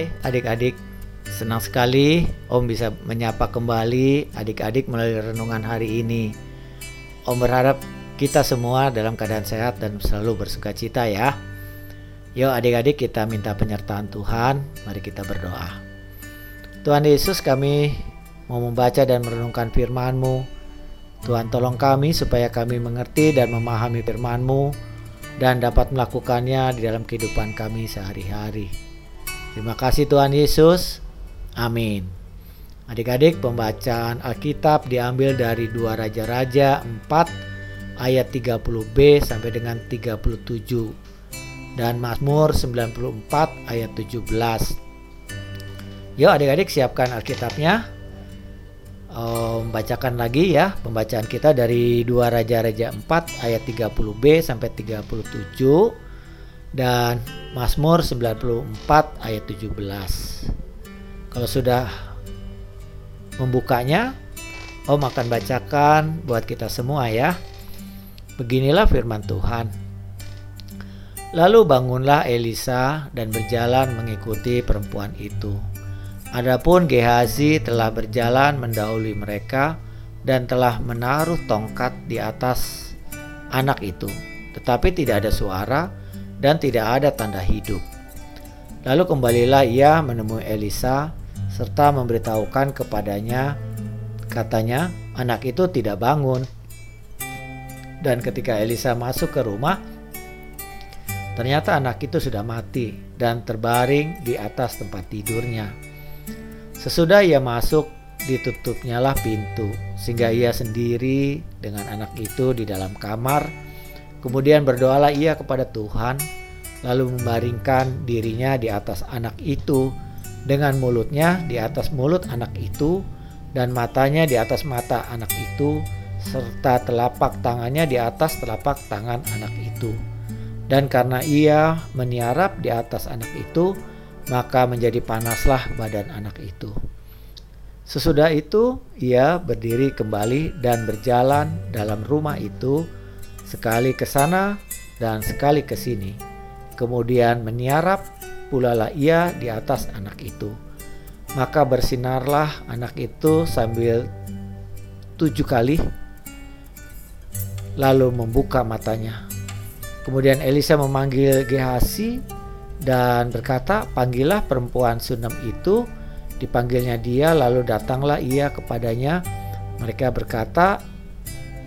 Hai adik-adik, senang sekali Om bisa menyapa kembali adik-adik melalui renungan hari ini. Om berharap kita semua dalam keadaan sehat dan selalu bersuka cita ya. Yuk adik-adik kita minta penyertaan Tuhan, mari kita berdoa. Tuhan Yesus kami mau membaca dan merenungkan firman-Mu. Tuhan tolong kami supaya kami mengerti dan memahami firman-Mu dan dapat melakukannya di dalam kehidupan kami sehari-hari. Terima kasih Tuhan Yesus. Amin. Adik-adik, pembacaan Alkitab diambil dari dua Raja-Raja 4 ayat 30b sampai dengan 37 dan Mazmur 94 ayat 17. Yuk adik-adik siapkan Alkitabnya. Membacakan lagi ya pembacaan kita dari dua Raja-Raja 4 ayat 30b sampai 37 dan Mazmur 94 ayat 17. Kalau sudah membukanya, Om akan bacakan buat kita semua ya. Beginilah firman Tuhan. Lalu bangunlah Elisa dan berjalan mengikuti perempuan itu. Adapun Gehazi telah berjalan mendahului mereka dan telah menaruh tongkat di atas anak itu, tetapi tidak ada suara dan tidak ada tanda hidup. Lalu kembalilah ia menemui Elisa serta memberitahukan kepadanya, katanya, anak itu tidak bangun. Dan ketika Elisa masuk ke rumah, ternyata anak itu sudah mati dan terbaring di atas tempat tidurnya. Sesudah ia masuk, ditutupnyalah pintu, sehingga ia sendiri dengan anak itu di dalam kamar Kemudian berdoalah ia kepada Tuhan, lalu membaringkan dirinya di atas anak itu, dengan mulutnya di atas mulut anak itu, dan matanya di atas mata anak itu, serta telapak tangannya di atas telapak tangan anak itu. Dan karena ia meniarap di atas anak itu, maka menjadi panaslah badan anak itu. Sesudah itu, ia berdiri kembali dan berjalan dalam rumah itu sekali ke sana dan sekali ke sini. Kemudian meniarap pulalah ia di atas anak itu. Maka bersinarlah anak itu sambil tujuh kali, lalu membuka matanya. Kemudian Elisa memanggil Gehasi dan berkata, "Panggillah perempuan Sunem itu." Dipanggilnya dia, lalu datanglah ia kepadanya. Mereka berkata,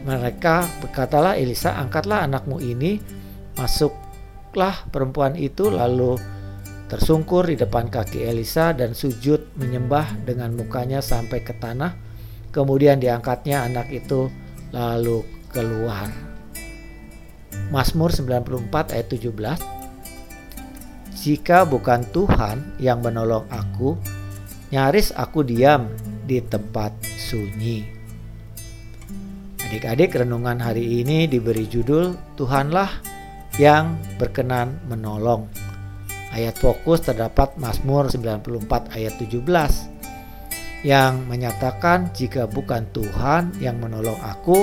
mereka berkatalah Elisa, angkatlah anakmu ini. Masuklah perempuan itu lalu tersungkur di depan kaki Elisa dan sujud menyembah dengan mukanya sampai ke tanah. Kemudian diangkatnya anak itu lalu keluar. Mazmur 94 ayat 17 Jika bukan Tuhan yang menolong aku, nyaris aku diam di tempat sunyi. Adik-adik renungan hari ini diberi judul Tuhanlah yang berkenan menolong. Ayat fokus terdapat Mazmur 94 ayat 17 yang menyatakan jika bukan Tuhan yang menolong aku,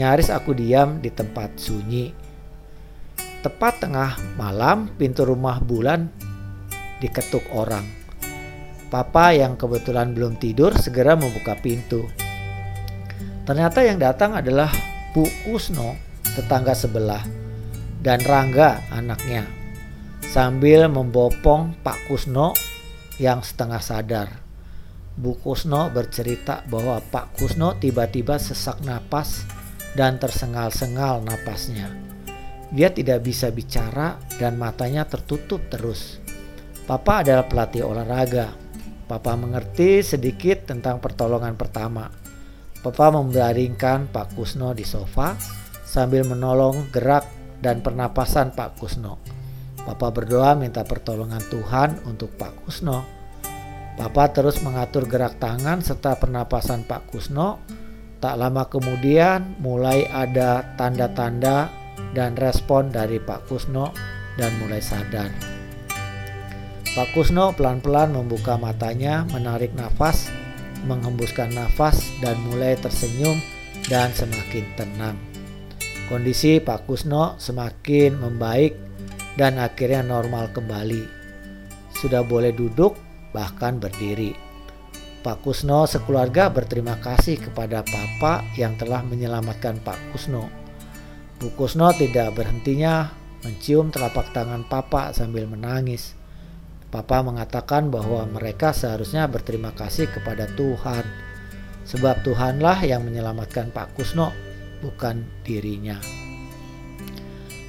nyaris aku diam di tempat sunyi. Tepat tengah malam pintu rumah bulan diketuk orang. Papa yang kebetulan belum tidur segera membuka pintu. Ternyata yang datang adalah Bu Kusno, tetangga sebelah, dan Rangga anaknya, sambil membopong Pak Kusno yang setengah sadar. Bu Kusno bercerita bahwa Pak Kusno tiba-tiba sesak napas dan tersengal-sengal napasnya. Dia tidak bisa bicara dan matanya tertutup terus. Papa adalah pelatih olahraga. Papa mengerti sedikit tentang pertolongan pertama Papa membaringkan Pak Kusno di sofa sambil menolong gerak dan pernapasan Pak Kusno. Papa berdoa minta pertolongan Tuhan untuk Pak Kusno. Papa terus mengatur gerak tangan serta pernapasan Pak Kusno. Tak lama kemudian mulai ada tanda-tanda dan respon dari Pak Kusno dan mulai sadar. Pak Kusno pelan-pelan membuka matanya, menarik nafas, menghembuskan nafas dan mulai tersenyum dan semakin tenang. Kondisi Pak Kusno semakin membaik dan akhirnya normal kembali. sudah boleh duduk bahkan berdiri. Pak Kusno sekeluarga berterima kasih kepada Papa yang telah menyelamatkan Pak Kusno. Bu Kusno tidak berhentinya mencium telapak tangan Papa sambil menangis. Papa mengatakan bahwa mereka seharusnya berterima kasih kepada Tuhan, sebab Tuhanlah yang menyelamatkan Pak Kusno, bukan dirinya.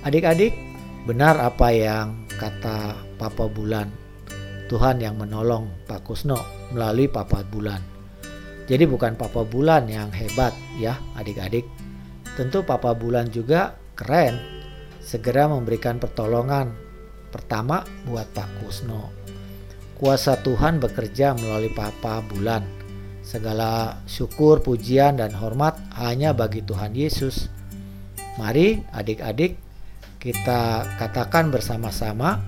Adik-adik, benar apa yang kata Papa Bulan. Tuhan yang menolong Pak Kusno melalui Papa Bulan. Jadi bukan Papa Bulan yang hebat ya adik-adik. Tentu Papa Bulan juga keren. Segera memberikan pertolongan pertama buat Pak Kusno. Kuasa Tuhan bekerja melalui Papa Bulan. Segala syukur, pujian, dan hormat hanya bagi Tuhan Yesus. Mari adik-adik kita katakan bersama-sama,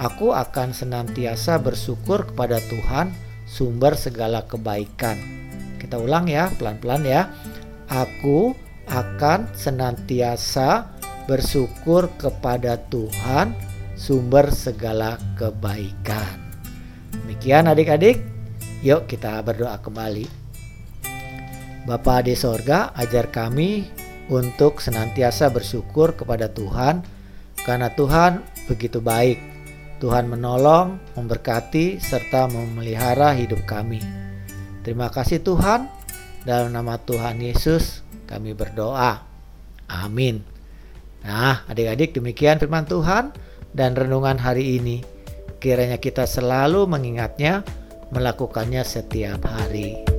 aku akan senantiasa bersyukur kepada Tuhan, sumber segala kebaikan. Kita ulang ya, pelan-pelan ya. Aku akan senantiasa bersyukur kepada Tuhan, sumber segala kebaikan. Demikian adik-adik, yuk kita berdoa kembali. Bapa di sorga, ajar kami untuk senantiasa bersyukur kepada Tuhan karena Tuhan begitu baik. Tuhan menolong, memberkati, serta memelihara hidup kami. Terima kasih Tuhan. Dalam nama Tuhan Yesus kami berdoa. Amin. Nah, adik-adik demikian firman Tuhan dan renungan hari ini. Kiranya kita selalu mengingatnya, melakukannya setiap hari.